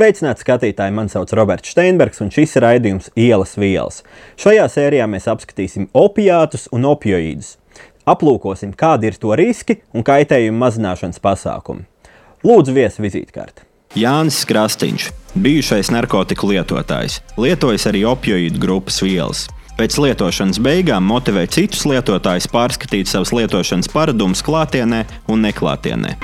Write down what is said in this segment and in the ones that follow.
Sveicināti skatītāji, mani sauc Roberts Steinbergs, un šis ir raidījums Ielas vielas. Šajā sērijā mēs apskatīsim opiātus un opioīdus. Aplūkosim, kādi ir to riski un kaitējuma mazināšanas pasākumi. Lūdzu, viesi vizītkārti. Jānis Krastīņš, bijušais narkotiku lietotājs, lietojas arī opioīdu grupas vielas. Pēc lietošanas beigām motivē citus lietotājus pārskatīt savas lietošanas paradumus klātienē un neklātienē.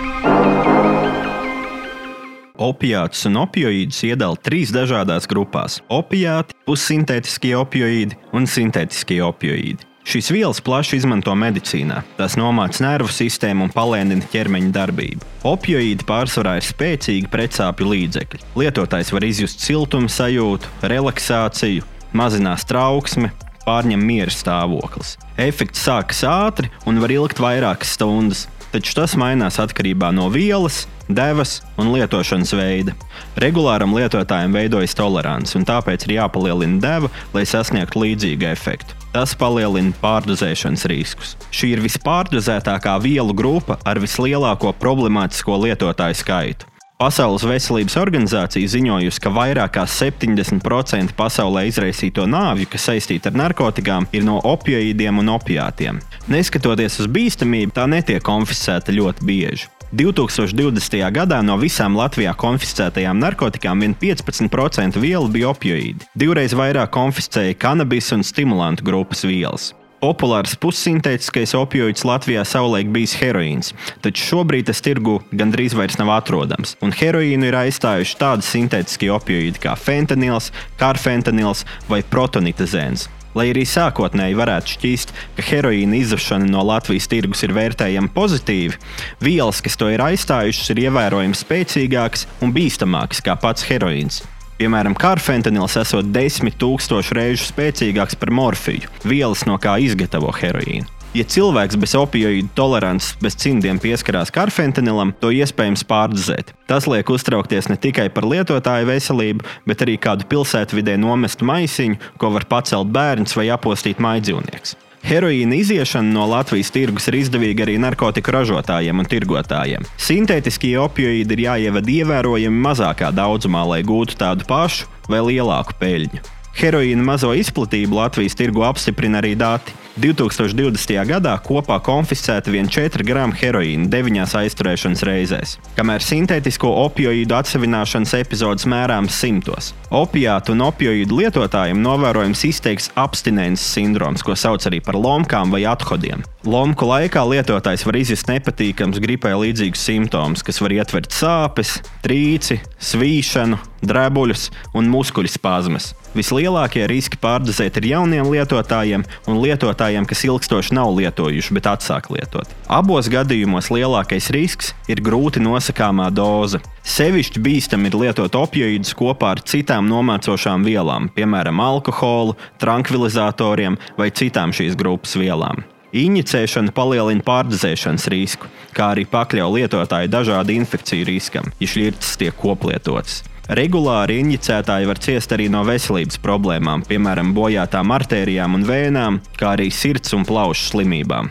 Opiātus un opioīdus iedala trīs dažādās grupās - opiāti, pussintētiskie opioīdi un sintētiskie opioīdi. Šīs vielas plaši izmanto medicīnā. Tās nomāca nervu sistēmu un palēnina ķermeņa darbību. Opioīdi pārsvarā ir spēcīgi pretsāpju līdzekļi. Lietotājs var izjust siltumu sajūtu, relaksāciju, mazinās trauksmi, pārņem miera stāvoklis. Efekts sākas ātri un var ilgt vairākas stundas, taču tas mainās atkarībā no vielas, devas un lietošanas veida. Regulāram lietotājam veidojas tolerants, un tāpēc ir jāpalielina deva, lai sasniegtu līdzīgu efektu. Tas palielina pārdozēšanas riskus. Šī ir vispārdozētākā vielu grupa ar vislielāko problemātisko lietotāju skaitu. Pasaules veselības organizācija ziņojusi, ka vairāk kā 70% pasaulē izraisīto nāvju, kas saistīta ar narkotikām, ir no opioīdiem un opiātiem. Neskatoties uz bīstamību, tā netiek konfiscēta ļoti bieži. 2020. gadā no visām Latvijā konfiscētajām narkotikām vien 15% vielu bija opioīdi. Divreiz vairāk konfiscēja kanabis un stimulantu grupas vielas. Populārs pussintētiskais opioīds Latvijā savulaik bijis heroīns, taču šobrīd tas tirgu gandrīz vairs nav atrodams, un heroīnu ir aizstājuši tādi sintētiskie opioīdi kā fentanils, karfentanils vai protonitazēns. Lai arī sākotnēji varētu šķist, ka heroīna izzušana no Latvijas tirgus ir vērtējama pozitīvi, vielas, kas to ir aizstājušas, ir ievērojami spēcīgākas un bīstamākas kā pats heroīns. Piemēram, karfentanils esot desmit tūkstošu reižu spēcīgāks par morfiju, vielas, no kā izgatavo heroīnu. Ja cilvēks bez opioīdu tolerances, bez cimdiem pieskarās karfentanilam, to iespējams pārdozēt. Tas liek uztraukties ne tikai par lietotāju veselību, bet arī kādu pilsētvidē nomestu maisiņu, ko var pacelt bērns vai apostīt maidzīvnieks. Heroīna iziešana no Latvijas tirgus ir izdevīga arī narkotiku ražotājiem un tirgotājiem. Sintētiskie opioīdi ir jāievada ievērojami mazākā daudzumā, lai gūtu tādu pašu vai lielāku peļņu. Heroīna mazo izplatību Latvijas tirgu apstiprina arī dati. 2020. gadā kopā konfiscēta vien 4 gramu heroīna 9 aizturēšanas reizēs, kamēr sintētisko opioīdu atsevināšanas epizodes mērāms simtos. Opiātu un opioīdu lietotājiem novērojams izteikts abstinences sindroms, ko sauc arī par lomkām vai athodiem. Lomku laikā lietotājs var izjust nepatīkams gripai līdzīgus simptomus, kas var ietvert sāpes, trīci, svīšanu, drebuļus un muskuļu spazmas. Vislielākie riski pārdozēt ir jauniem lietotājiem un lietotājiem, kas ilgstoši nav lietojuši, bet atsāk lietot. Abos gadījumos lielākais risks ir grūti nosakāmā doze. Sevišķi bīstami ir lietot opioīdus kopā ar citām nomācošām vielām, piemēram, alkoholu, tranquilizatoriem vai citām šīs grupas vielām. Injicēšana palielina pārdozēšanas risku, kā arī pakļauj lietotāju dažādu infekciju riskam, ja šķirtas tiek koplietotas. Regulāri injicētāji var ciest arī no veselības problēmām, piemēram, bojātām artērijām un vēnām, kā arī sirds un plaušu slimībām.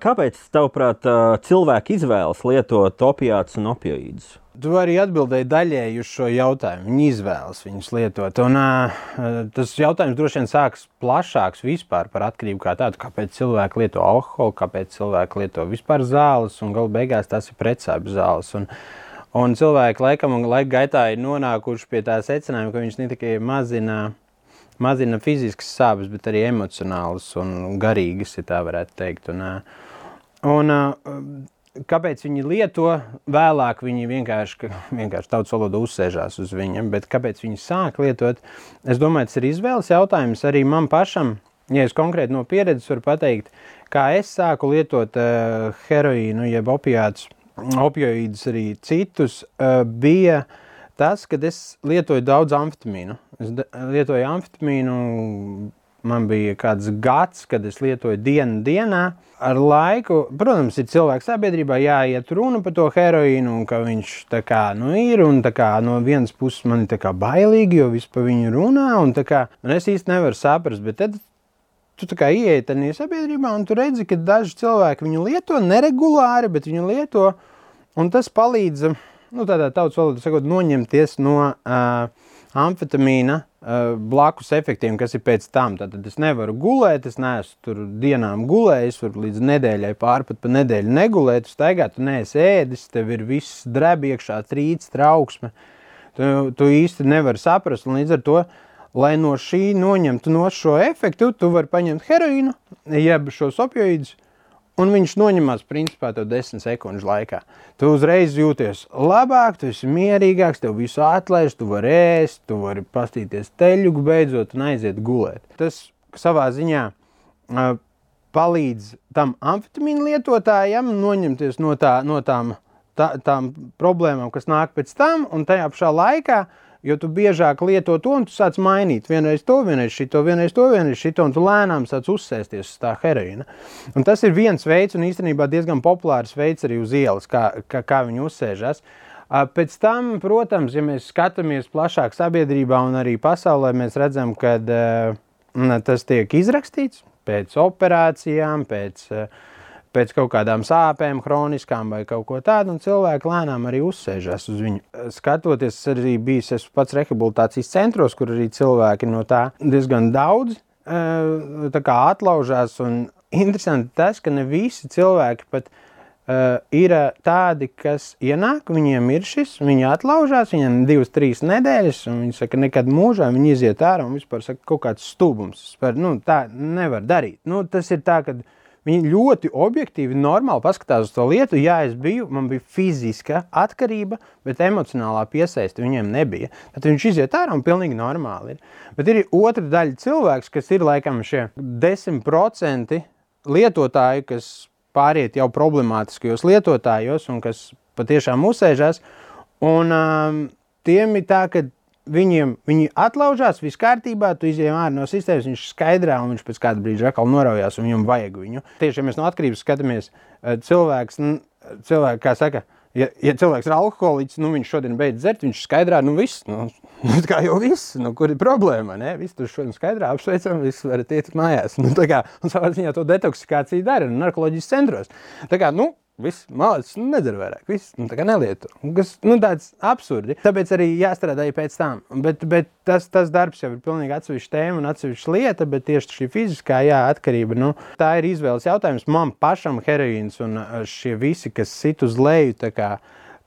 Kāpēc, tavuprāt, cilvēki izvēlas lietot opiātus un opioīdus? Tu arī atbildēji daļēji uz šo jautājumu. Viņi izvēlas viņus lietot. Un, uh, tas jautājums droši vien sākas plašāks vispār par atkarību kā tādu. Kāpēc cilvēki lieto alkoholu, kāpēc cilvēki lieto vispār zāles, un galu beigās tas ir pretsāpju zāles. Un, uh, Un cilvēki laikam un laika gaitā ir nonākuši pie tā secinājuma, ka viņš ne tikai mazina, mazina fiziskas sāpes, bet arī emocionālas un garīgas, ja tā varētu teikt. Un, un, kāpēc viņi lieto, vēlāk viņi vienkārši, vienkārši tautas valoda uzsēžās uz viņiem, bet kāpēc viņi sāk lietot, es domāju, tas ir izvēles jautājums arī man pašam, ja es konkrēti no pieredzes varu pateikt, kā es sāku lietot uh, heroīnu jeb opiātus, opioīdus, arī citus, uh, bija tas, ka es lietoju daudz amfetamīnu. Es lietoju amfetamīnu, man bija kāds gads, kad es lietoju dienu dienā. Ar laiku, protams, ir cilvēks sabiedrībā jāiet runa par to heroīnu, ka viņš tā kā nu, ir, un kā no vienas puses man ir bailīgi, jo viss par viņu runā, un kā, un es īsti nevaru saprast, bet tad tu tā kā ieeji tajā sabiedrībā, un tu redzi, ka daži cilvēki viņu lieto neregulāri, bet viņu lieto, Un tas palīdz nu, tādā tautas valodā sakot, noņemties no uh, amfetamīna uh, blakus efektiem, kas ir pēc tam. Tad es nevaru gulēt, es neesmu tur dienām gulējis, varu līdz nedēļai pārpat pa nedēļu negulēt, staigāt, tu neesi ēdis, tev ir viss dreb iekšā, trīc, trauksme. Tu, tu īsti nevari saprast, un līdz ar to, lai no šī noņemtu no šo efektu, tu vari paņemt heroīnu, jeb šos opioīdus, un viņš noņemās principā tev 10 sekundžu laikā. Tu uzreiz jūties labāk, tu esi mierīgāks, tev visu atlaiž, tu vari ēst, tu vari pastīties teļu beidzot un aiziet gulēt. Tas savā ziņā uh, palīdz tam amfetamīnu lietotājam noņemties no, tā, no tām, tā, tām problēmām, kas nāk pēc tam, un tajā pašā laikā uh, Jo tu biežāk lieto to, un tu sāc mainīt vienreiz to, vienreiz šito, vienreiz to, vienreiz šito, un tu lēnām sāc uzsēsties uz tā heroīna. Un tas ir viens veids, un īstenībā diezgan populārs veids arī uz ielas, kā, kā, kā viņi uzsēžas. Pēc tam, protams, ja mēs skatāmies plašāk sabiedrībā un arī pasaulē, mēs redzam, ka uh, tas tiek izrakstīts pēc operācijām, pēc uh, pēc kaut kādām sāpēm, kroniskām vai kaut ko tādu, un cilvēki lēnām arī uzsēžas uz viņu. Skatoties, arī bijis es pats rehabilitācijas centros, kur arī cilvēki no tā diezgan daudz eh, tā atlaužās. Interesanti tas, ka ne visi cilvēki pat uh, ir tādi, kas ienāk, viņiem ir šis, viņi atlaužās, viņiem divas, trīs nedēļas, un viņi saka, nekad mūžā viņi iziet ārā un vispār saka, kaut kāds stūbums. Par, nu, tā nevar darīt. Nu, tas ir tā, ka Viņi ļoti objektīvi, normāli paskatās uz to lietu. Jā, es biju, man bija fiziska atkarība, bet emocionālā piesaiste viņiem nebija. Tad viņš iziet ārā un pilnīgi normāli ir. Bet ir otra daļa cilvēks, kas ir laikam šie 10% lietotāji, kas pāriet jau problemātiskajos lietotājos un kas patiešām uzsēžās. Un um, tiem ir tā, ka viņiem viņi atlaužās, viss kārtībā, tu izjām ārā no sistēmas, viņš skaidrā un viņš pēc kāda brīža atkal noraujās un viņam vajag viņu. Tieši, ja mēs no atkarības skatāmies, eh, cilvēks, cilvēks kā saka, ja, ja cilvēks ir alkoholiķis, nu viņš šodien beidz dzert, viņš skaidrā, nu viss, nu, nu kā jau viss, nu kur ir problēma, ne? Viss tur šodien skaidrā apsveicam, viss varat iet mājās. Nu, tā kā, un savā ziņā to detoksikāciju dara narkoloģijas centros. Tā kā, nu, Viss nu, nedara vairāk, viss nu, nelieto. Tas nu, tāds absurdi. Tāpēc arī jāstrādā pēc tam. Bet, bet tas, tas darbs jau ir pilnīgi atsevišķa tēma un atsevišķa lieta, bet tieši šī fiziskā jā, atkarība, nu, tā ir izvēles jautājums. Man pašam heroīns un šie visi, kas sit uz leju, kā,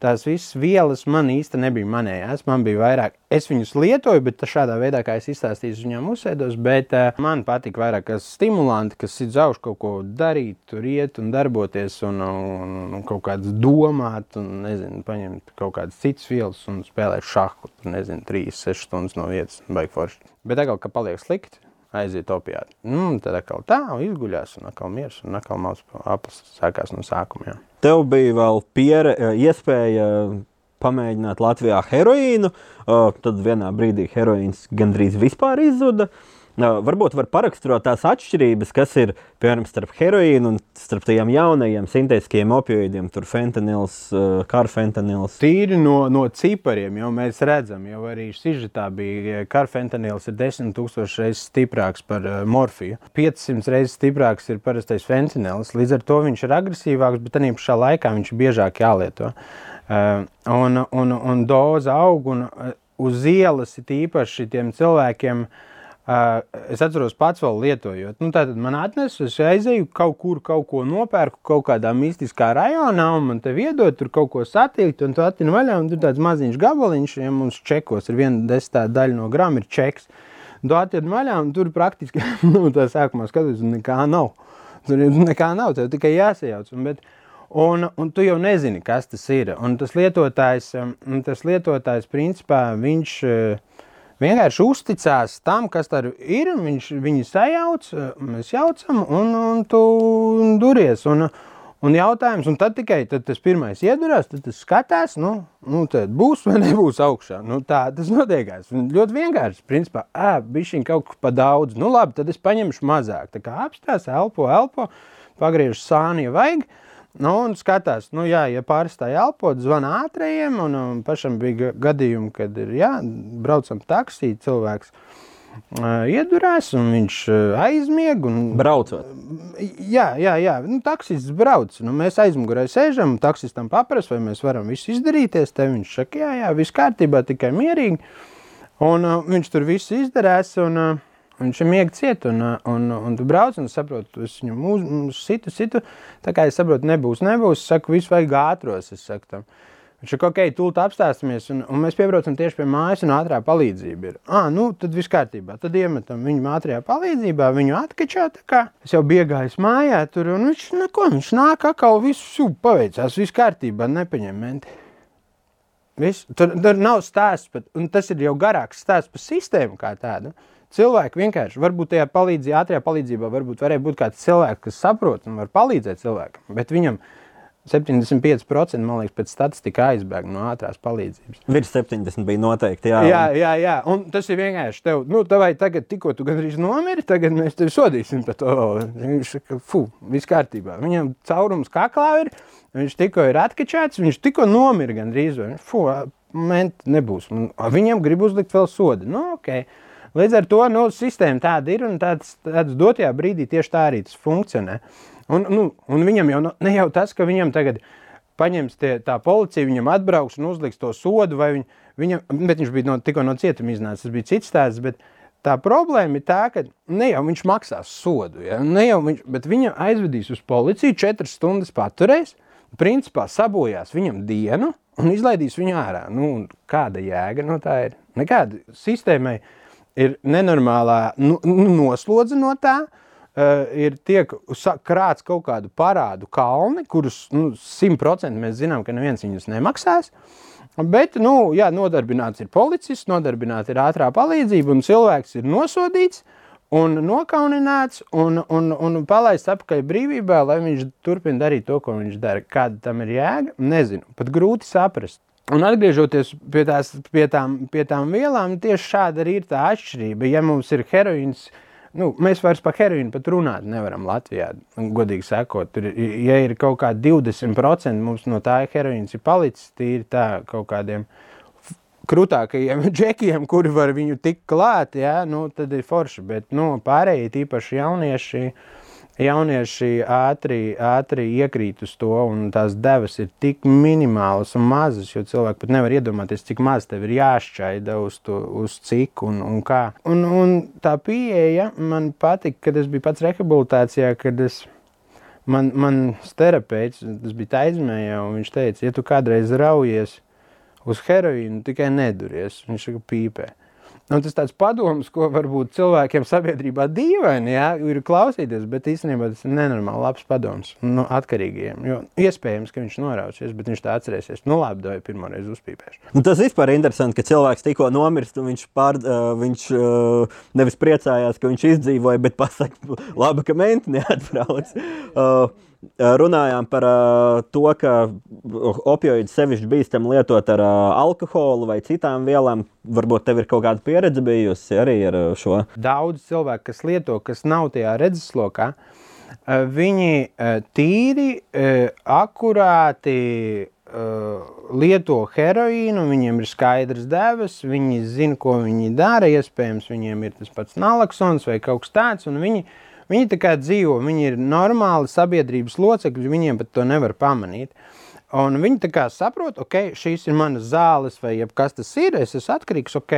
tās visas vielas man īsti nebija manējās. Man bija vairāk, es viņus lietoju, bet šādā veidā, kā es izstāstīju, viņam uzsēdos. Bet uh, man patīk vairāk stimulanti, kas ir zauž kaut ko darīt, tur iet un darboties un, un, un kaut kādas domāt, un nezinu, paņemt kaut kādas citas vielas un spēlēt šahu. Nezinu, 3-6 stundas no vietas, baigi forši. Bet tagad, kad paliek slikti, aiziet opiāti. Nu, tad atkal tā, un izguļās, un atkal miers, un atkal mācās aplis sākās no sākuma. Jā. Tev bija vēl piere, eh, iespēja pamēģināt Latvijā heroīnu, eh, tad vienā brīdī heroīns gandrīz vispār izzuda. Varbūt var paraksturot tās atšķirības, kas ir piemēram starp heroīnu un starp tiem jaunajiem sintētiskiem opioīdiem, tur fentanils, karfentanils. Tīri no, no cipariem jau mēs redzam, jau arī sižetā bija karfentanils ir 10 tūkstoši reizes stiprāks par morfiju. 500 reizes stiprāks ir parastais fentanils, līdz ar to viņš ir agresīvāks, bet arī pašā laikā viņš biežāk jālieto. Uh, un, un, un doza aug, un uz ielas ir īpaši tiem cilvēkiem, Uh, es atceros, pats vēl lietojot. Nu, tad man atnesa, es aizēju kaut kur, kaut ko nopērku kaut kādā mistiskā rajonā, un man te iedod tur kaut ko satikt, un tu attini vaļā, un tur tāds maziņš gabaliņš, ja mums čekos ir viena desmitā daļa no grama ir čeks. Tu attini vaļā, un tur praktiski, nu, tā sākumā skatos, nekā nav. Tur nekā nav, tev tikai jāsajauc. Un, bet, Un, un tu jau nezini, kas tas ir. Un tas lietotājs, tas lietotājs principā, viņš uh, vienkārši uzticās tam, kas tur ir. Viņš viņu sajauc, mēs jaucam, un, un tu duries. Un, un jautājums, un tad tikai tad tas pirmais iedurās, tad tas skatās, nu, nu tad būs vai nebūs augšā. Nu, tā tas notiekās. Un ļoti vienkārši, principā, ā, bišķiņ kaut kas pa daudz. Nu labi, tad es paņemšu mazāk. Tā kā apstās, elpo, elpo, pagriežu sāni, ja vajag. Nu, un skatās, nu, jā, ja pārstāja elpot, zvana ātrajiem, un, un pašam bija gadījumi, kad ir, jā, braucam taksī, cilvēks uh, iedurās, un viņš uh, aizmieg. Un, Braucot. Jā, jā, jā. Nu, taksists brauc. Nu, mēs aizmugurē sēžam, taksistam paprasām, vai mēs varam visu izdarīties. Te viņš saka, jā, jā, viss kārtībā, tikai mierīgi. Un uh, viņš tur visu izdarās. Un, uh, Viņš ir miegs ciet, un, un, un tu brauc, un saproti, es viņu mūs, situ, situ. Tā kā es saprotu, nebūs, nebūs. Es saku, visu vajag ātros. Es saku tam. Viņš saka, ok, tūlīt apstāsimies, un, un mēs piebraucam tieši pie mājas, un ātrā palīdzība ir. Ah, nu, tad viss kārtībā. Tad iemetam viņu ātrajā palīdzībā, viņu atkačā. Es jau biju gājis mājā, tur, un viņš, neko, viņš nāk, atkal visu paveicās, viss kārtībā, nepaņem menti. Viss. Tur, tur nav stāsts, pat, un tas ir jau garāks stāsts par sistēmu kā tādu. Cilvēki vienkārši, varbūt tajā palīdzībā, ātrajā palīdzībā, varbūt varēja būt kāds cilvēks, kas saprot un var palīdzēt cilvēkam, bet viņam ir 75% man liekas, pēc statistika aizbēga no ātrās palīdzības. Virs 70 bija noteikti. Jā, jā, jā, jā. un tas ir vienkārši. Tev, nu, tavai tagad, tikko tu gandrīz nomiri, tagad mēs tevi sodīsim par to. Viņš saka, fu, viss kārtībā. Viņam caurums kaklā ir, viņš tikko ir atkačēts, viņš tikko nomira gandrīz. Fu, ment, nebūs. Viņam grib uzlikt vēl sodu. Nu, okay. Līdz ar to nu, sistēma tāda ir un tāds, tāds dotajā brīdī tieši tā arī tas funkcionē. Un, nu, un viņam jau ne jau tas, ka viņam tagad paņems tie, tā policija, viņam atbrauks un uzliks to sodu, vai viņ, viņam, bet viņš bija no, tikko no cietuma iznācis, tas bija cits stāsts, bet tā problēma ir tā, ka ne jau viņš maksās sodu, ja? ne jau viņš, bet viņam aizvedīs uz policiju, četras stundas paturēs, principā sabojās viņam dienu un izlaidīs viņu ārā. Nu, kāda jēga no tā ir? Nekāda sistēmai ir nenormālā nu, nu, noslodze no tā, uh, ir tiek krāts kaut kādu parādu kalni, kurus nu, 100% mēs zinām, ka neviens viņus nemaksās. Bet, nu, jā, nodarbināts ir policists, nodarbināts ir ātrā palīdzība, un cilvēks ir nosodīts un nokaunināts un, un, un palaists atpakaļ brīvībā, lai viņš turpina darīt to, ko viņš dara. Kāda tam ir jēga? Nezinu, pat grūti saprast. Un atgriežoties pie, tās, pie, tām, pie tām vielām, tieši šāda arī ir tā atšķirība. Ja mums ir heroīns, nu, mēs vairs par heroīnu pat runāt nevaram Latvijā. Godīgi sakot, tur, ja ir kaut kādi 20% mums no tā heroīns ir palicis, tīri tā kaut kādiem krūtākajiem džekiem, kuri var viņu tik klāt, ja, nu, tad ir forši. Bet nu, pārējie, tīpaši jaunieši, uh, jaunieši ātri, ātri iekrīt uz to, un tās devas ir tik minimālas un mazas, jo cilvēki pat nevar iedomāties, cik maz tev ir jāšķaida uz, to, uz cik un, un kā. Un, un tā pieeja man patika, kad es biju pats rehabilitācijā, kad es, man, man terapeits, tas bija taizmējā, un viņš teica, ja tu kādreiz raujies uz heroīnu, tikai neduries, viņš saka pīpē. Nu, tas tāds padoms, ko varbūt cilvēkiem sabiedrībā dīvaini ja, ir klausīties, bet īstenībā tas ir nenormāli labs padoms nu, atkarīgiem. Jo iespējams, ka viņš norausies, bet viņš tā atcerēsies. Nu, labi, vai pirmoreiz uzpīpēšu. Nu, tas vispār ir interesanti, ka cilvēks tikko nomirst, un viņš, pār, uh, viņš uh, nevis priecājās, ka viņš izdzīvoja, bet pasaka, labi, ka menti neatbrauc. Uh, runājām par uh, to, ka opioīdu sevišķi bīstam lietot ar uh, alkoholu vai citām vielām. Varbūt tev ir kaut kāda pieredze bijusi arī ar šo. Daudz cilvēku, kas lieto, kas nav tajā redzeslokā, uh, viņi uh, tīri, uh, akurāti uh, lieto heroīnu, viņiem ir skaidrs devas, viņi zina, ko viņi dara. Iespējams, viņiem ir tas pats nalaksons vai kaut kas tāds. Viņi Viņi tā kā dzīvo, viņi ir normāli sabiedrības locekļi, viņiem pat to nevar pamanīt. Un viņi tā kā saprot, ok, šīs ir manas zāles, vai kas tas ir, es esmu atkarīgs, ok.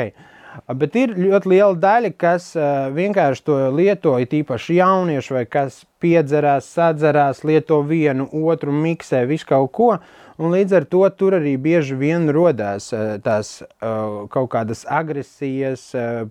Bet ir ļoti liela daļa, kas uh, vienkārši to lieto, it īpaši jaunieši, vai kas piedzerās, sadzerās, lieto vienu, otru, miksē visu kaut ko. Un līdz ar to tur arī bieži vien rodās eh, tās uh, kaut kādas agresijas,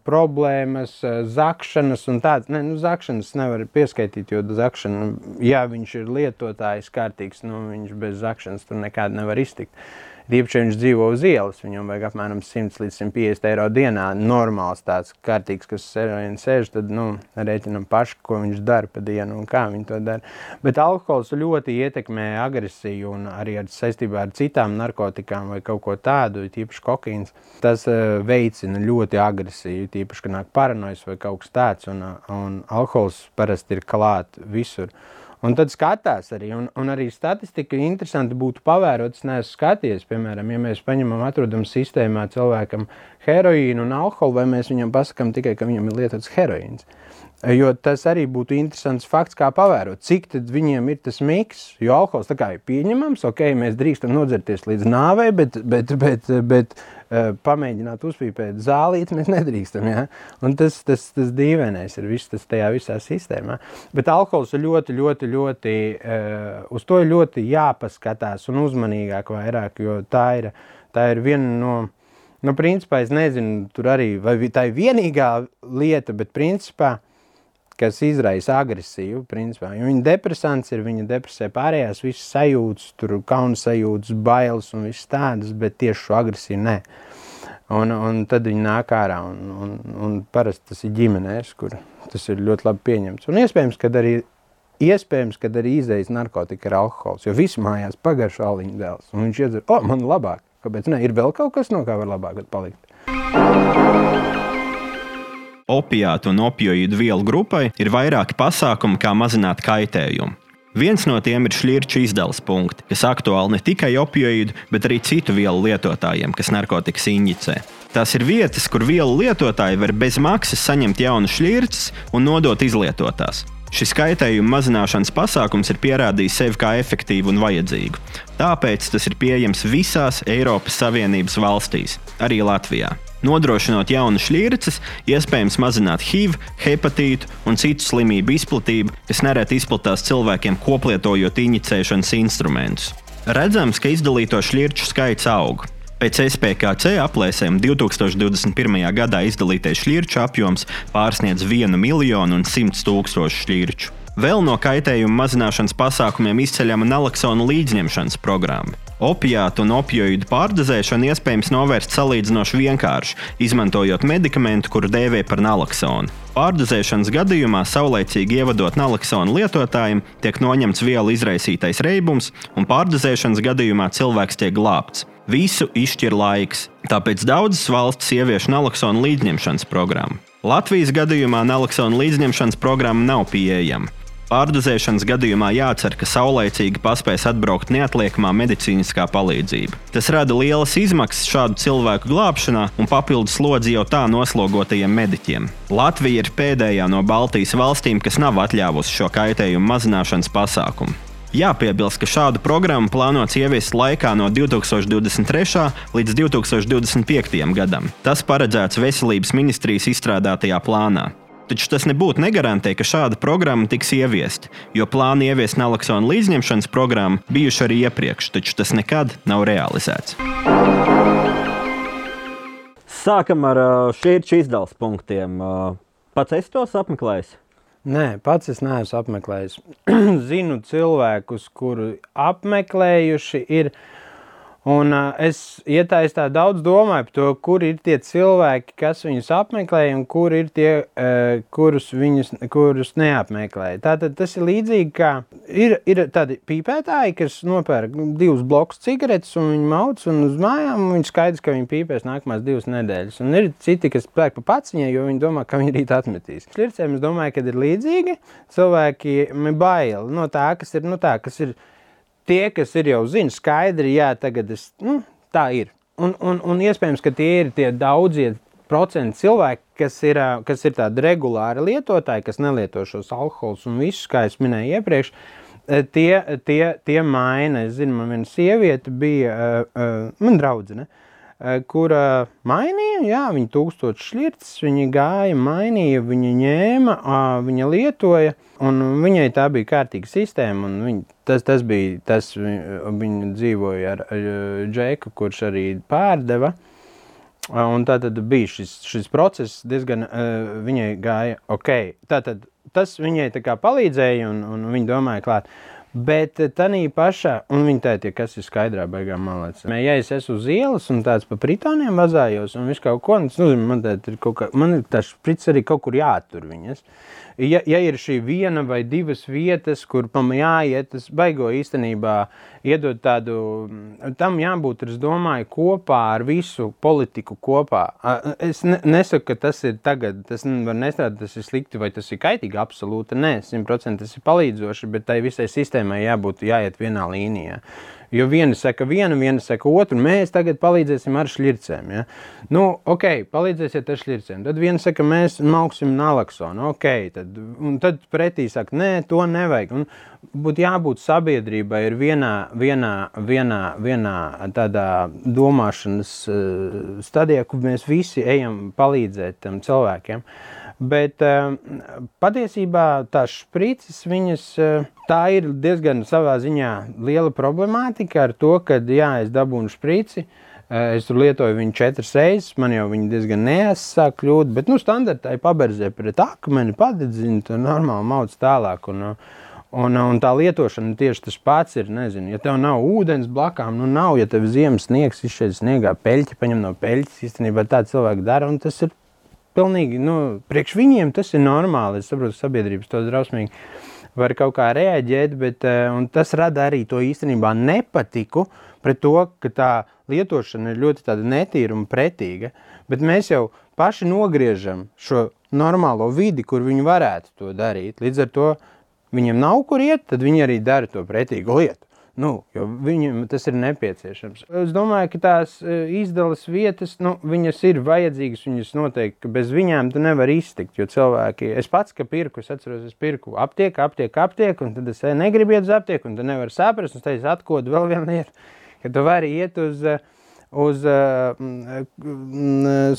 problēmas, zakšanas un tādas. Ne, nu, zakšanas nevar pieskaitīt, jo zakšana, ja viņš ir lietotājs kārtīgs, nu, viņš bez zakšanas tur nekādi nevar iztikt. Uh, Īpaši, viņš dzīvo uz ielas, viņam vajag apmēram 100 līdz 150 eiro dienā. Normāls tāds kārtīgs, kas heroīna sēž, tad nu, rēķinam paši, ko viņš dara pa dienu un kā viņš to dara. Bet alkohols ļoti ietekmē agresiju un arī ar saistībā ar citām narkotikām vai kaut ko tādu, tīpaši kokaīns. Tas uh, veicina ļoti agresiju, tīpaši, ka nāk paranojas vai kaut kas tāds, un, un alkohols parasti ir klāt visur. Un tad skatās arī, un, un arī statistika interesanti būtu pavērot. Es neesmu skatījies, piemēram, ja mēs paņemam, atrodam sistēmā cilvēkam heroīnu un alkoholu, vai mēs viņam pasakām tikai, ka viņam ir lietots heroīns. Jo tas arī būtu interesants fakts, kā pavērot, cik viņiem ir tas miks. Jo alkohols ir pieņemams, ok, mēs drīkstam nodzerties līdz nāvei, bet, bet, bet, bet uh, pamēģināt uzpīpēt zālīti mēs nedrīkstam. Ja? Un tas, tas, tas dīvainais ir viss tas tajā visā sistēmā. Bet alkohols ir ļoti, ļoti, ļoti, uh, uz to ļoti jāpaskatās un uzmanīgāk vairāk, jo tā ir, tā ir viena no. Nu, principā es nezinu, tur arī tā ir vienīgā lieta, bet principā uh, kas izraisa agresīvu. Principā. Jo viņa depresants ir, viņa depresē pārējās visas sajūtas, tur kauna sajūtas, bailes un viss tādas, bet tieši šo agresiju nē. Un, un tad viņi nāk ārā, un, un, un parasti tas ir ģimenēs, kur tas ir ļoti labi pieņemts. Un iespējams, ka arī, iespējams, kad arī izdejas narkotika ir alkohols, jo visi mājās pagaršo aliņu dēls, un viņš iedzer, o, man labāk, kāpēc ne, ir vēl kaut kas, no kā var labāk palikt opiātu un opioīdu vielu grupai ir vairāki pasākumi, kā mazināt kaitējumu. Viens no tiem ir šķirču izdales punkti, kas aktuāli ne tikai opioīdu, bet arī citu vielu lietotājiem, kas narkotikas injicē. Tās ir vietas, kur vielu lietotāji var bez maksas saņemt jaunas šķirces un nodot izlietotās. Šis kaitējuma mazināšanas pasākums ir pierādījis sevi kā efektīvu un vajadzīgu. Tāpēc tas ir pieejams visās Eiropas Savienības valstīs, arī Latvijā. Nodrošinot jaunas šķirces, iespējams mazināt HIV, hepatītu un citu slimību izplatību, kas nereti izplatās cilvēkiem koplietojot injicēšanas instrumentus. Redzams, ka izdalīto šķirču skaits aug. Pēc SPKC aplēsēm 2021. gadā izdalītais šķirču apjoms pārsniedz 1 miljonu un 100 tūkstošu šķirču. Vēl no kaitējuma mazināšanas pasākumiem izceļama naloksona līdzņemšanas programma. Opiātu un opioīdu pārdozēšanu iespējams novērst salīdzinoši vienkārši, izmantojot medikamentu, kuru dēvē par naloksonu. Pārdozēšanas gadījumā saulēcīgi ievadot naloksonu lietotājiem, tiek noņemts vielu izraisītais reibums, un pārdozēšanas gadījumā cilvēks tiek glābts. Visu izšķir laiks, tāpēc daudzas valstis ievieš naloksonu līdzņemšanas programmu. Latvijas gadījumā naloksonu līdzņemšanas programma nav pieejama. Pārdozēšanas gadījumā jācer, ka saulēcīgi paspēs atbraukt neatliekamā medicīniskā palīdzība. Tas rada lielas izmaksas šādu cilvēku glābšanā un papildus slodzi jau tā noslogotajiem mediķiem. Latvija ir pēdējā no Baltijas valstīm, kas nav atļāvusi šo kaitējumu mazināšanas pasākumu. Jāpiebilst, ka šādu programmu plānots ieviest laikā no 2023. līdz 2025. gadam. Tas paredzēts Veselības ministrijas izstrādātajā plānā. Taču tas nebūtu negarantē, ka šāda programma tiks ieviesta, jo plāni ieviest naloksonu līdzņemšanas programmu bijuši arī iepriekš, taču tas nekad nav realizēts. Sākam ar šiem izdevuma punktiem. Pats es tos apmeklēju. Nē, pats es neesmu apmeklējis. Zinu cilvēkus, kuri apmeklējuši ir apmeklējuši Un uh, es ietaisu tā daudz domāju par to, kur ir tie cilvēki, kas viņus apmeklē, un kur ir tie, uh, kurus viņus kurus neapmeklē. Tātad tas ir līdzīgi, kā ir, ir tādi pīpētāji, kas nopērk divus blokus cigaretes, un viņi mauc un uz mājām, un viņi skaidrs, ka viņi pīpēs nākamās divas nedēļas. Un ir citi, kas pērk pa paciņai, jo viņi domā, ka viņi rīt atmetīs. Šļircēm es domāju, ka ir līdzīgi. Cilvēki bail no tā, kas ir, nu tā, kas ir, tie, kas ir jau zina, skaidri, jā, tagad es, nu, tā ir. Un, un, un iespējams, ka tie ir tie daudzie procenti cilvēki, kas ir, kas ir tādi regulāri lietotāji, kas nelieto šos alkoholus un visus, kā es minēju iepriekš, tie, tie, tie maina. Es zinu, man viena sieviete bija, man draudzene, uh, kura mainīja, jā, viņa tūkstoši šļirtas, viņa gāja, mainīja, viņa ņēma, viņa lietoja, un viņai tā bija kārtīga sistēma, un viņa, tas, tas bija, tas, viņa dzīvoja ar, ar Džeku, kurš arī pārdeva, un tā tad bija šis, šis process diezgan, viņai gāja, ok, tā tad tas viņai tā kā palīdzēja, un, un viņa domāja klāt, Bet tā pašā, un viņa teica, kas ir skaidrā, beigās malāca. Ja es esmu uz ielas un tāds pa pritoniem vazājos, un viņš kaut ko, nu, man, ir kaut kā, man ir tas sprits arī kaut kur jātur viņas. ja, ja ir šī viena vai divas vietas, kur pam jāiet, tas baigo īstenībā iedot tādu, tam jābūt, es domāju, kopā ar visu politiku kopā. Es ne, nesaku, ka tas ir tagad, tas var nestrādāt, tas ir slikti vai tas ir kaitīgi, absolūti nē, simtprocentīgi tas ir palīdzoši, bet tai visai sistēmai jābūt, jāiet vienā līnijā. Jo viena saka vienu, viena saka otru. Mēs tagad palīdzēsim ar šķircēm. Ja? Nu, ok, palīdzēsiet ar šķircēm. Tad viena saka, mēs mauksim nalaksonu. Ok, tad, un tad pretī saka, nē, to nevajag. Un būtu jābūt sabiedrībai ir vienā, vienā, vienā, vienā tādā domāšanas uh, stadijā, kur mēs visi ejam palīdzēt tam cilvēkiem. Uh, Bet uh, patiesībā tās sprites, viņas, uh, tā ir diezgan savā ziņā liela problemātika ar to, ka, jā, es dabūnu sprici, uh, es tur lietoju viņu četras reizes, man jau viņa diezgan neesāk kļūt, bet, nu, standartai paberzē pret akmeni, padedzina, tur normāli mauc tālāk. Un, Un, un tā lietošana tieši tas pats ir. Nezinu, ja tev nav ūdens blakām, nu nav, ja tev ziemas sniegs izšķiet sniegā peļķi, paņem no peļķes. Īstenībā tā cilvēki dara, un tas ir pilnīgi, nu, priekš viņiem tas ir normāli. Es saprotu, sabiedrības to drausmīgi var kaut kā reaģēt, bet uh, tas rada arī to īstenībā nepatiku pret to, ka tā lietošana ir ļoti netīra un pretīga, bet mēs jau paši nogriežam šo normālo vidi, kur viņi varētu to darīt. Līdz ar to viņiem nav kur iet, tad viņi arī dara to pretīgu lietu. Nu, viņam tas ir nepieciešams. Es domāju, ka tās e, izdeles vietas, nu, viņas ir vajadzīgas. Viņas noteikti, bez viņām tu nevari iztikt. Jo cilvēki, es pats, ka pirku, es atceros, es pirku aptieku, aptieku, aptieku, un tad es negribu iet uz aptieku, un tu nevari saprast, un es teicu, atkodu vēl vienu lietu, ka tu vari iet uz uh, uz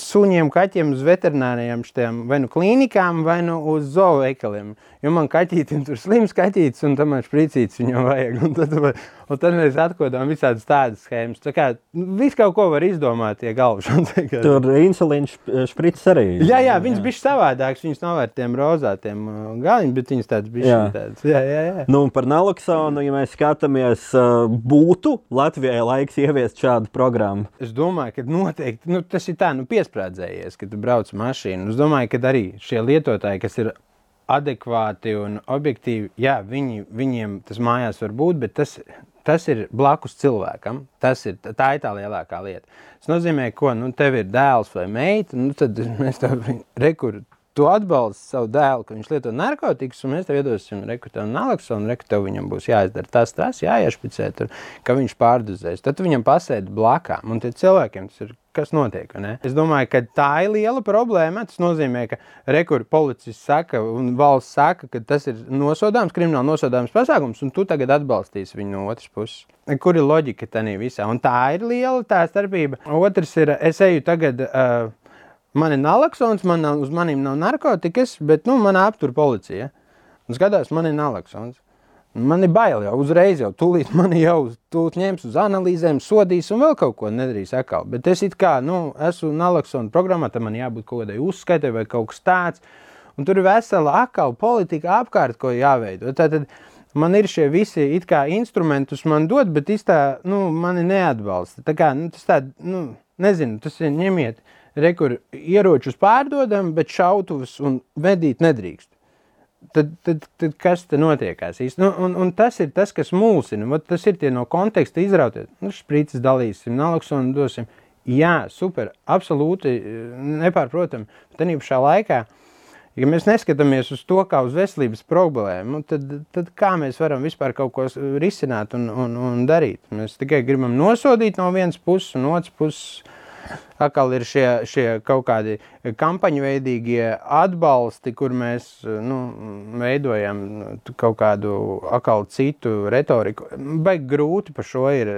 suņiem, kaķiem, uz veterinārijām, šitiem, vai nu klīnikām, vai nu uz zooveikaliem. Jo man kaķītim tur slims kaķītis, un tam man špricītis viņam vajag. Un tad, un tad mēs atkodām visādas tādas schēmas. Tā kā visu kaut ko var izdomāt, tie galvšana. Tur insulīns špricis arī. Jā, jā, viņas bija savādāks, viņas nav ar tiem rozātiem galiņiem, bet viņas tādas bija tādas. Jā, jā, jā. Nu, par naloksonu, ja mēs skatāmies, būtu Latvijai laiks ieviest šādu programmu. Es domāju, ka noteikti nu, tas ir tā, nu, piesprādzējies, kad brauc mašīnu. Es domāju, ka arī šie lietotāji, kas ir adekvāti un objektīvi, jā, viņi, viņiem tas mājās var būt, bet tas, tas ir blakus cilvēkam. Tas ir, tā ir tā lielākā lieta. Tas nozīmē, ko nu, tev ir dēls vai meita, nu, tad mēs tev rekur tu atbalsti savu dēlu, ka viņš lieto narkotikas, un mēs tev iedosim rekrutānu naloksonu, un rekrutānu viņam būs jāizdara tas, tas, jāiešpicē, tur, ka viņš pārdozēs. Tad viņam pasēdi blakām, un tie cilvēkiem tas ir kas notiek. Ne? Es domāju, ka tā ir liela problēma. Tas nozīmē, ka rekurbi policists saka un valsts saka, ka tas ir nosodāms, krimināli nosodāms pasākums, un tu tagad atbalstīsi viņu no otras puses. Kur ir loģika tajā visā? Un tā ir liela tā starpība. Otrs ir, es eju tagad. Uh, Man ir naloksons, man nav, uz maniem nav narkotikas, bet nu, man aptur policija. Un skatās, man ir naloksons. Man ir bail jau uzreiz, jau tūlīt mani jau tūlīt ņems uz analīzēm, sodīs un vēl kaut ko nedarīs atkal. Bet es it kā, nu, esmu naloksona programmā, tam man jābūt kaut kādai uzskaitai vai kaut kas tāds. Un tur ir vesela akala politika apkārt, ko jāveido. Tātad man ir šie visi it kā instrumentus man dod, bet īstā, nu, mani neatbalsta. Tā kā, nu, tas tā, nu, nezinu, tas ir ņemiet rekur ieročus pārdodam, bet šautavus un vedīt nedrīkst. Tad, tad, tad kas te notiekās īsti? Nu, un, un tas ir tas, kas mulsina. Vat tas ir tie no konteksta izrautie. Nu, špricis dalīsim, naloksonu dosim. Jā, super, absolūti nepārprotam. Tad pašā laikā, ja mēs neskatāmies uz to kā uz veselības problēmu, tad, tad kā mēs varam vispār kaut ko risināt un, un, un darīt? Mēs tikai gribam nosodīt no vienas puses un otras puses atkal ir šie, šie kaut kādi kampaņu veidīgie atbalsti, kur mēs nu, veidojam kaut kādu atkal citu retoriku. Baigi grūti par šo ir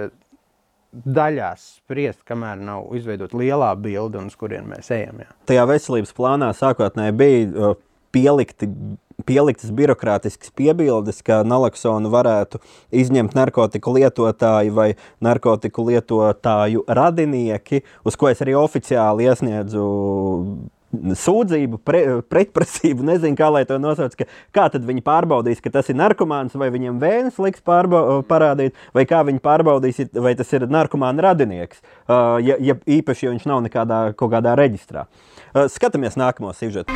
daļās spriest, kamēr nav izveidota lielā bilde, uz kurien mēs ejam. Jā. Tajā veselības plānā sākotnēji bija pielikti pieliktas birokrātiskas piebildes, ka naloksonu varētu izņemt narkotiku lietotāji vai narkotiku lietotāju radinieki, uz ko es arī oficiāli iesniedzu sūdzību, pre, pretprasību, nezinu, kā lai to nosauc. Kā tad viņi pārbaudīs, ka tas ir narkomāns, vai viņam vēns liks pārba, parādīt, vai kā viņi pārbaudīs, vai tas ir narkomāna radinieks, uh, ja, ja īpaši, ja viņš nav nekādā kaut kādā reģistrā. Uh, skatāmies nākamo sižetu.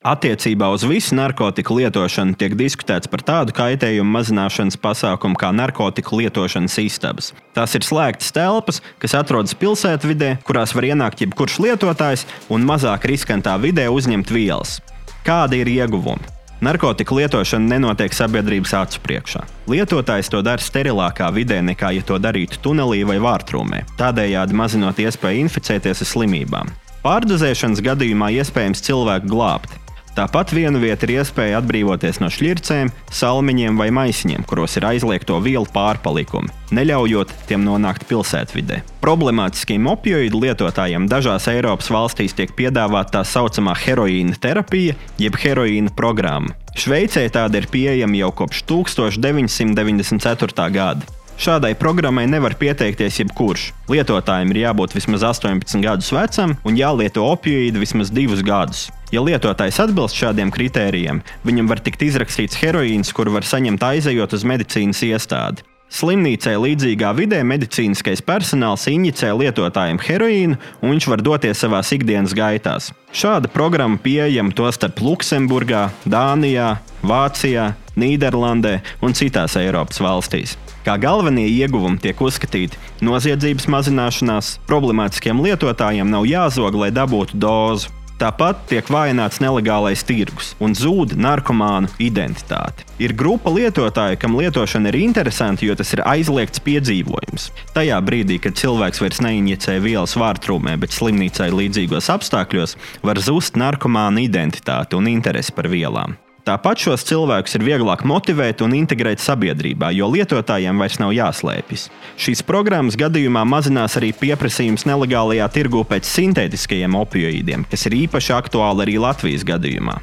Attiecībā uz visu narkotiku lietošanu tiek diskutēts par tādu kaitējumu mazināšanas pasākumu kā narkotiku lietošanas istabas. Tās ir slēgtas telpas, kas atrodas pilsētvidē, kurās var ienākt jebkurš lietotājs un mazāk riskantā vidē uzņemt vielas. Kādi ir ieguvumi? Narkotiku lietošana nenotiek sabiedrības acu priekšā. Lietotājs to dara sterilākā vidē nekā, ja to darītu tunelī vai vārtrūmē, tādējādi mazinot iespēju inficēties ar slimībām. Pārdozēšanas gadījumā iespējams cilvēku glābt, Tāpat vienu vietu ir iespēja atbrīvoties no šķircēm, salmiņiem vai maisiņiem, kuros ir aizliegto vielu pārpalikumi, neļaujot tiem nonākt pilsētvidē. Problemātiskiem opioīdu lietotājiem dažās Eiropas valstīs tiek piedāvāta tā saucamā heroīna terapija, jeb heroīna programma. Šveicē tāda ir pieejama jau kopš 1994. gada. Šādai programmai nevar pieteikties jebkurš. Lietotājiem ir jābūt vismaz 18 gadus vecam un jālieto opioīdi vismaz 2 gadus. Ja lietotājs atbilst šādiem kritērijiem, viņam var tikt izrakstīts heroīns, kuru var saņemt aizejot uz medicīnas iestādi. Slimnīcai līdzīgā vidē medicīniskais personāls injicē lietotājiem heroīnu, un viņš var doties savā ikdienas gaitās. Šāda programma pieejama tostarp Luksemburgā, Dānijā, Vācijā, Nīderlandē un citās Eiropas valstīs. Kā galvenie ieguvumi tiek uzskatīti noziedzības mazināšanās, problemātiskiem lietotājiem nav jāzog, lai dabūtu dozu. Tāpat tiek vājināts nelegālais tirgus un zūd narkomānu identitāte. Ir grupa lietotāju, kam lietošana ir interesanta, jo tas ir aizliegts piedzīvojums. Tajā brīdī, kad cilvēks vairs neinjicē vielas vārtrūmē, bet slimnīcai līdzīgos apstākļos, var zust narkomāna identitāte un interese par vielām. Tāpat šos cilvēkus ir vieglāk motivēt un integrēt sabiedrībā, jo lietotājiem vairs nav jāslēpjas. Šīs programmas gadījumā mazinās arī pieprasījums nelegālajā tirgū pēc sintētiskajiem opioīdiem, kas ir īpaši aktuāli arī Latvijas gadījumā.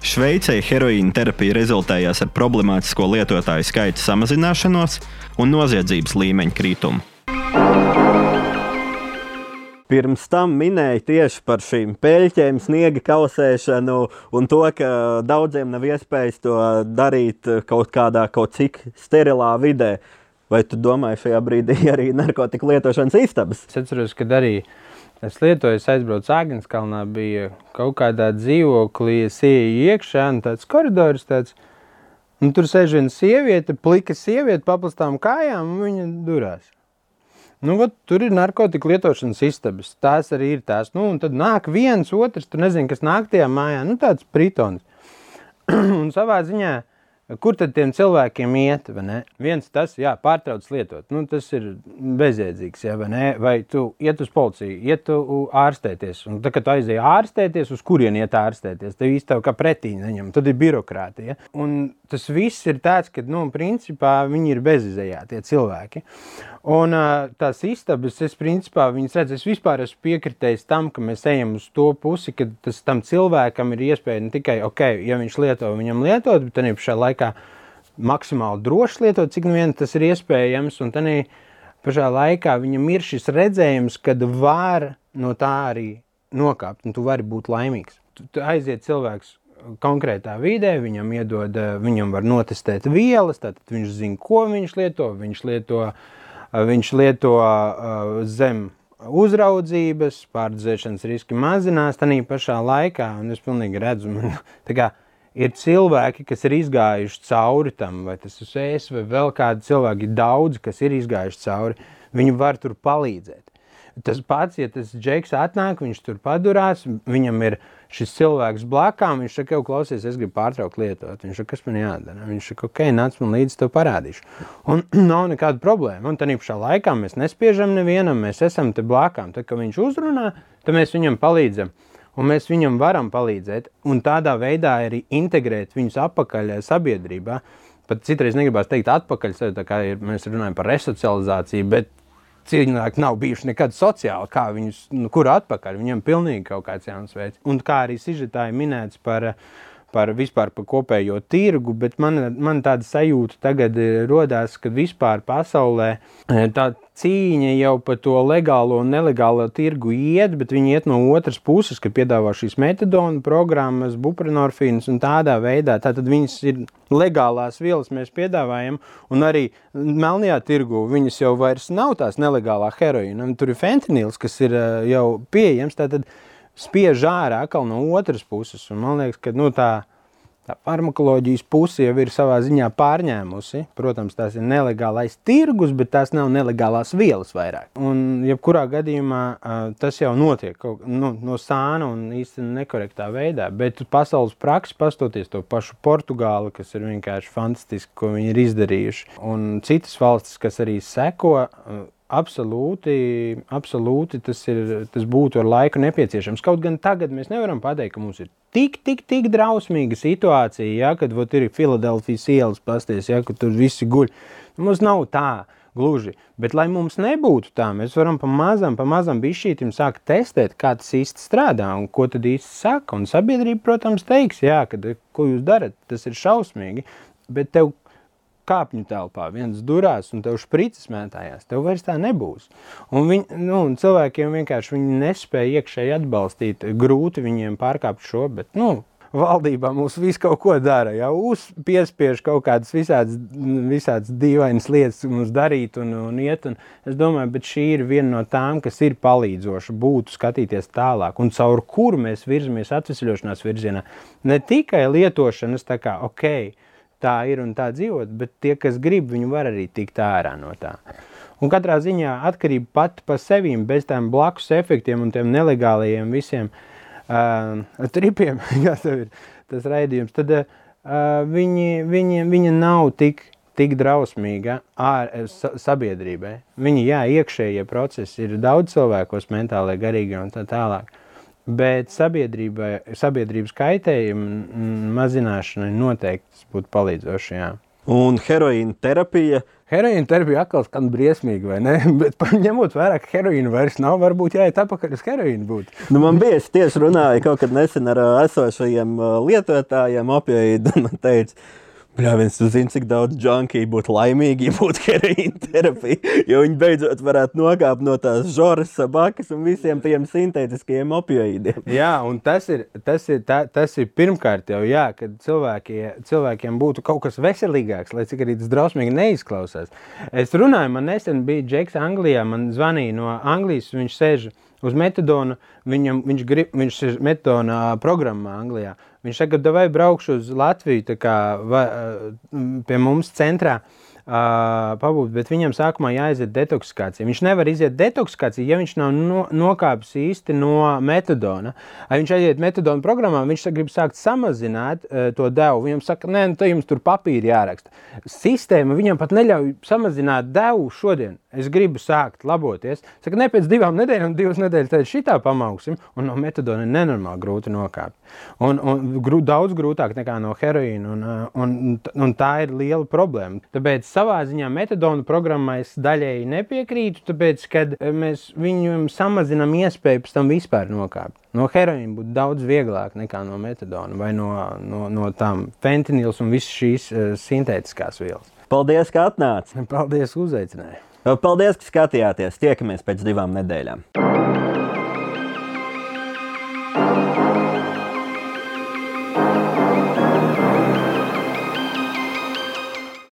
Šveicē heroīna terapija rezultējās ar problemātisko lietotāju skaita samazināšanos un noziedzības līmeņa kritumu. Pirms tam minēja tieši par šīm peļķēm, sniega kausēšanu un to, ka daudziem nav iespējas to darīt kaut kādā, kaut cik sterilā vidē. Vai tu domāji šajā brīdī arī narkotiku lietošanas istabas? Es atceros, ka arī es lietoju, es aizbraucu Āgānskalnā, bija kaut kādā dzīvoklī, es ieju iekšā, un tāds koridors tāds, un tur sēž viena sieviete, plika sieviete, paplastām kājām, un viņa durās. Nu, vat, tur ir narkotiku lietošanas istabas. Tās arī ir tās. Nu, un tad nāk viens, otrs, tu nezini, kas nāk tajā mājā. Nu, tāds pritons. un savā ziņā Kur tad tiem cilvēkiem iet? Viens tas, jā, pārtrauc lietot. Nu, tas ir bezjēdzīgs. Jā, vai, vai tu iet uz policiju, iet ārstēties. Un tad, kad tu aizēji ārstēties, uz kurien iet ārstēties, tev īstenībā kā pretī neņem. Tad ir birokrātija. Un tas viss ir tāds, ka, nu, principā viņi ir bezizējā tie cilvēki. Un tās istabas, es principā viņas redzu, es vispār esmu piekritējis tam, ka mēs ejam uz to pusi, ka tas tam cilvēkam ir iespēja ne tikai, ok, ja viņš lieto, viņam lietot, bet arī pašā laikā maksimāli droši lietot, cik nu vien tas ir iespējams, un tādā pašā laikā viņam ir šis redzējums, kad var no tā arī nokāpt, un tu vari būt laimīgs. Tu, tu aiziet cilvēks konkrētā vidē, viņam iedod, viņam var notestēt vielas, tad viņš zina, ko viņš lieto, viņš lieto uh, Viņš lieto zem uzraudzības, pārdzēšanas riski mazinās tā pašā laikā, es pilnīgi redzu, man, kā, ir cilvēki, kas ir izgājuši cauri tam, vai tas ir es, vai vēl kādi cilvēki, daudzi, kas ir izgājuši cauri, viņi var tur palīdzēt. Tas pats, ja tas džeks atnāk, viņš tur padurās, viņam ir šis cilvēks blakām, viņš saka, jau klausies, es gribu pārtraukt lietot. Viņš saka, kas man jādara? Viņš saka, ok, nāc man līdzi, to parādīšu. Un nav nekāda problēma. Un tādā pašā laikā mēs nespiežam nevienam, mēs esam te blakām. Tad, kad viņš uzrunā, tad mēs viņam palīdzam. Un mēs viņam varam palīdzēt, un tādā veidā arī integrēt viņus atpakaļ sabiedrībā. Pat citreiz negribās teikt, atpakaļ, tā kā ir, mēs runājam par resocializāciju, bet cilvēki nav bijuši nekad sociāli, kā viņus, nu, kur atpakaļ. Viņam pilnīgi kaut kāds jauns veids. Un kā arī sižetā ir minēts par, par vispār par kopējo tirgu, bet man, man tāda sajūta tagad eh, rodās, ka vispār pasaulē eh, tā cīņa jau par to legālo un nelegālo tirgu iet, bet viņi iet no otras puses, kad piedāvā šīs metadonu programmas, buprenorfīnas un tādā veidā. Tātad viņas ir legālās vielas mēs piedāvājam, un arī melnajā tirgu viņas jau vairs nav tās nelegālā heroīna. Tur ir fentanīls, kas ir jau pieejams. Tātad spiež ārā atkal no otras puses. Un man liekas, ka nu, tā, tā farmakoloģijas puse jau ir savā ziņā pārņēmusi. Protams, tās ir nelegālais tirgus, bet tās nav nelegālās vielas vairāk. Un, jebkurā gadījumā tas jau notiek kaut, nu, no sāna un īstenībā nekorektā veidā. Bet pasaules praksi, pastoties to pašu Portugāli, kas ir vienkārši fantastiski, ko viņi ir izdarījuši, un citas valstis, kas arī seko Absolūti, absolūti tas, ir, tas būtu ar laiku nepieciešams. Kaut gan tagad mēs nevaram pateikt, ka mums ir tik, tik, tik drausmīga situācija, ja, kad ot, ir Filadelfijas ielas pasties, ja, ka tur visi guļ. Mums nav tā gluži. Bet, lai mums nebūtu tā, mēs varam pamazām, pamazām bišķītim sākt testēt, kā tas īsti strādā un ko tad īsti saka. Un sabiedrība, protams, teiks, jā, kad, ko jūs darat, tas ir šausmīgi, bet tev kāpņu telpā, viens durās un tev špricis mētājās, tev vairs tā nebūs. Un, viņ, nu, un cilvēkiem vienkārši viņi nespēja iekšēji atbalstīt, grūti viņiem pārkāpt šo, bet, nu, valdībā mums viss kaut ko dara, jau uzpiespiež kaut kādas visādas, visādas dīvainas lietas mums darīt un, un iet, un es domāju, bet šī ir viena no tām, kas ir palīdzoša, būtu skatīties tālāk, un caur kuru mēs virzamies atvesļošanās virzienā, ne tikai lietošanas tā kā, ok, tā ir un tā dzīvot, bet tie, kas grib, viņi var arī tikt ārā no tā. Un katrā ziņā atkarība pati par sevi, bez tām blakus efektiem un tiem nelegālajiem visiem uh, tripiem, kas ir tas raidījums, tad uh, viņi, viņi, viņa nav tik, tik drausmīga ār, sabiedrībai. Viņi, jā, iekšējie procesi ir daudz cilvēkos mentālai, garīgi un tā tālāk. Bet sabiedrības kaitējuma mazināšanai noteikti būtu palīdzoši. Jā. Un heroīna terapija. Heroīna terapija atkal skan briesmīgi, vai ne? Bet ņemot vērā, ka heroīna vairs nav, varbūt jāiet atpakaļ uz heroīnu. Būt. Nu, man bija tieši runāja kaut kad nesen ar esošajiem lietotājiem opioīdu un teica, Jā, viens tu zini, cik daudz junkiju būtu laimīgi, ja būtu heroīna terapija. Jo viņi beidzot varētu nokāpt no tās žoras, sabakas un visiem tiem sintētiskajiem opioīdiem. Jā, un tas ir, tas ir, tā, tas ir pirmkārt jau, jā, kad cilvēki, cilvēkiem būtu kaut kas veselīgāks, lai cik arī tas drausmīgi neizklausās. Es runāju, man nesen bija Džeks Anglijā, man zvanīja no Anglijas, viņš sēž uz metodonu, viņam, viņš, grib, viņš ir metodonā programmā Anglijā. Viņš saka, vai braukšu uz Latviju kā, vai, pie mums centrā. Uh, pabūt, bet viņam sākumā jāiziet detoksikācija. Viņš nevar iziet detoksikāciju, ja viņš nav no, nokāpis īsti no metodona. Ja viņš aiziet metodona programmā, viņš grib sākt samazināt uh, to devu. Viņam saka, nē, nu, jums tur papīri jāraksta. Sistēma viņam pat neļauj samazināt devu šodien. Es gribu sākt laboties. Saka, ne pēc divām nedēļām, divas nedēļas pēc šitā pamauksim, un no metadona ir nenormāli grūti nokāpt. Un, un grū, daudz grūtāk nekā no heroīna, un, un, un tā ir liela problēma. Tāpēc savā ziņā metadona programmai es daļēji nepiekrītu, tāpēc, kad mēs viņam samazinām iespēju pēc tam vispār nokāpt. No heroīna būtu daudz vieglāk nekā no metadona vai no, no, no tām fentanils un visas šīs uh, sintētiskās vielas. Paldies, ka atnācāt! Paldies, ka uzaicināji! Paldies, ka skatījāties! Tiekamies pēc divām nedēļām!